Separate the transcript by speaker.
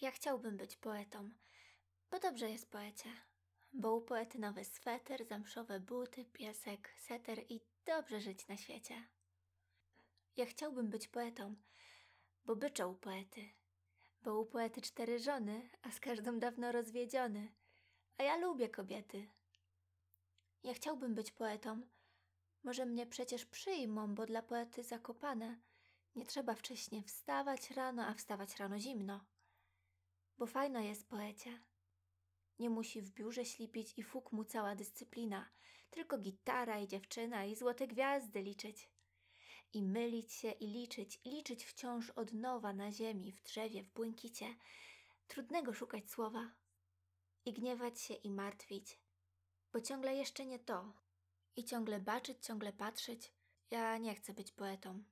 Speaker 1: Ja chciałbym być poetą, bo dobrze jest poecie. Bo u poety nowy sweter, zamszowe buty, piesek, seter i dobrze żyć na świecie. Ja chciałbym być poetą, bo byczą poety. Bo u poety cztery żony, a z każdą dawno rozwiedziony. A ja lubię kobiety. Ja chciałbym być poetą. Może mnie przecież przyjmą, bo dla poety zakopane nie trzeba wcześnie wstawać rano, a wstawać rano zimno. Bo fajno jest poecie. Nie musi w biurze ślipić i fuk mu cała dyscyplina, tylko gitara i dziewczyna i złote gwiazdy liczyć. I mylić się i liczyć, i liczyć wciąż od nowa na ziemi, w drzewie, w błękicie. Trudnego szukać słowa. I gniewać się i martwić, bo ciągle jeszcze nie to. I ciągle baczyć, ciągle patrzeć. Ja nie chcę być poetą.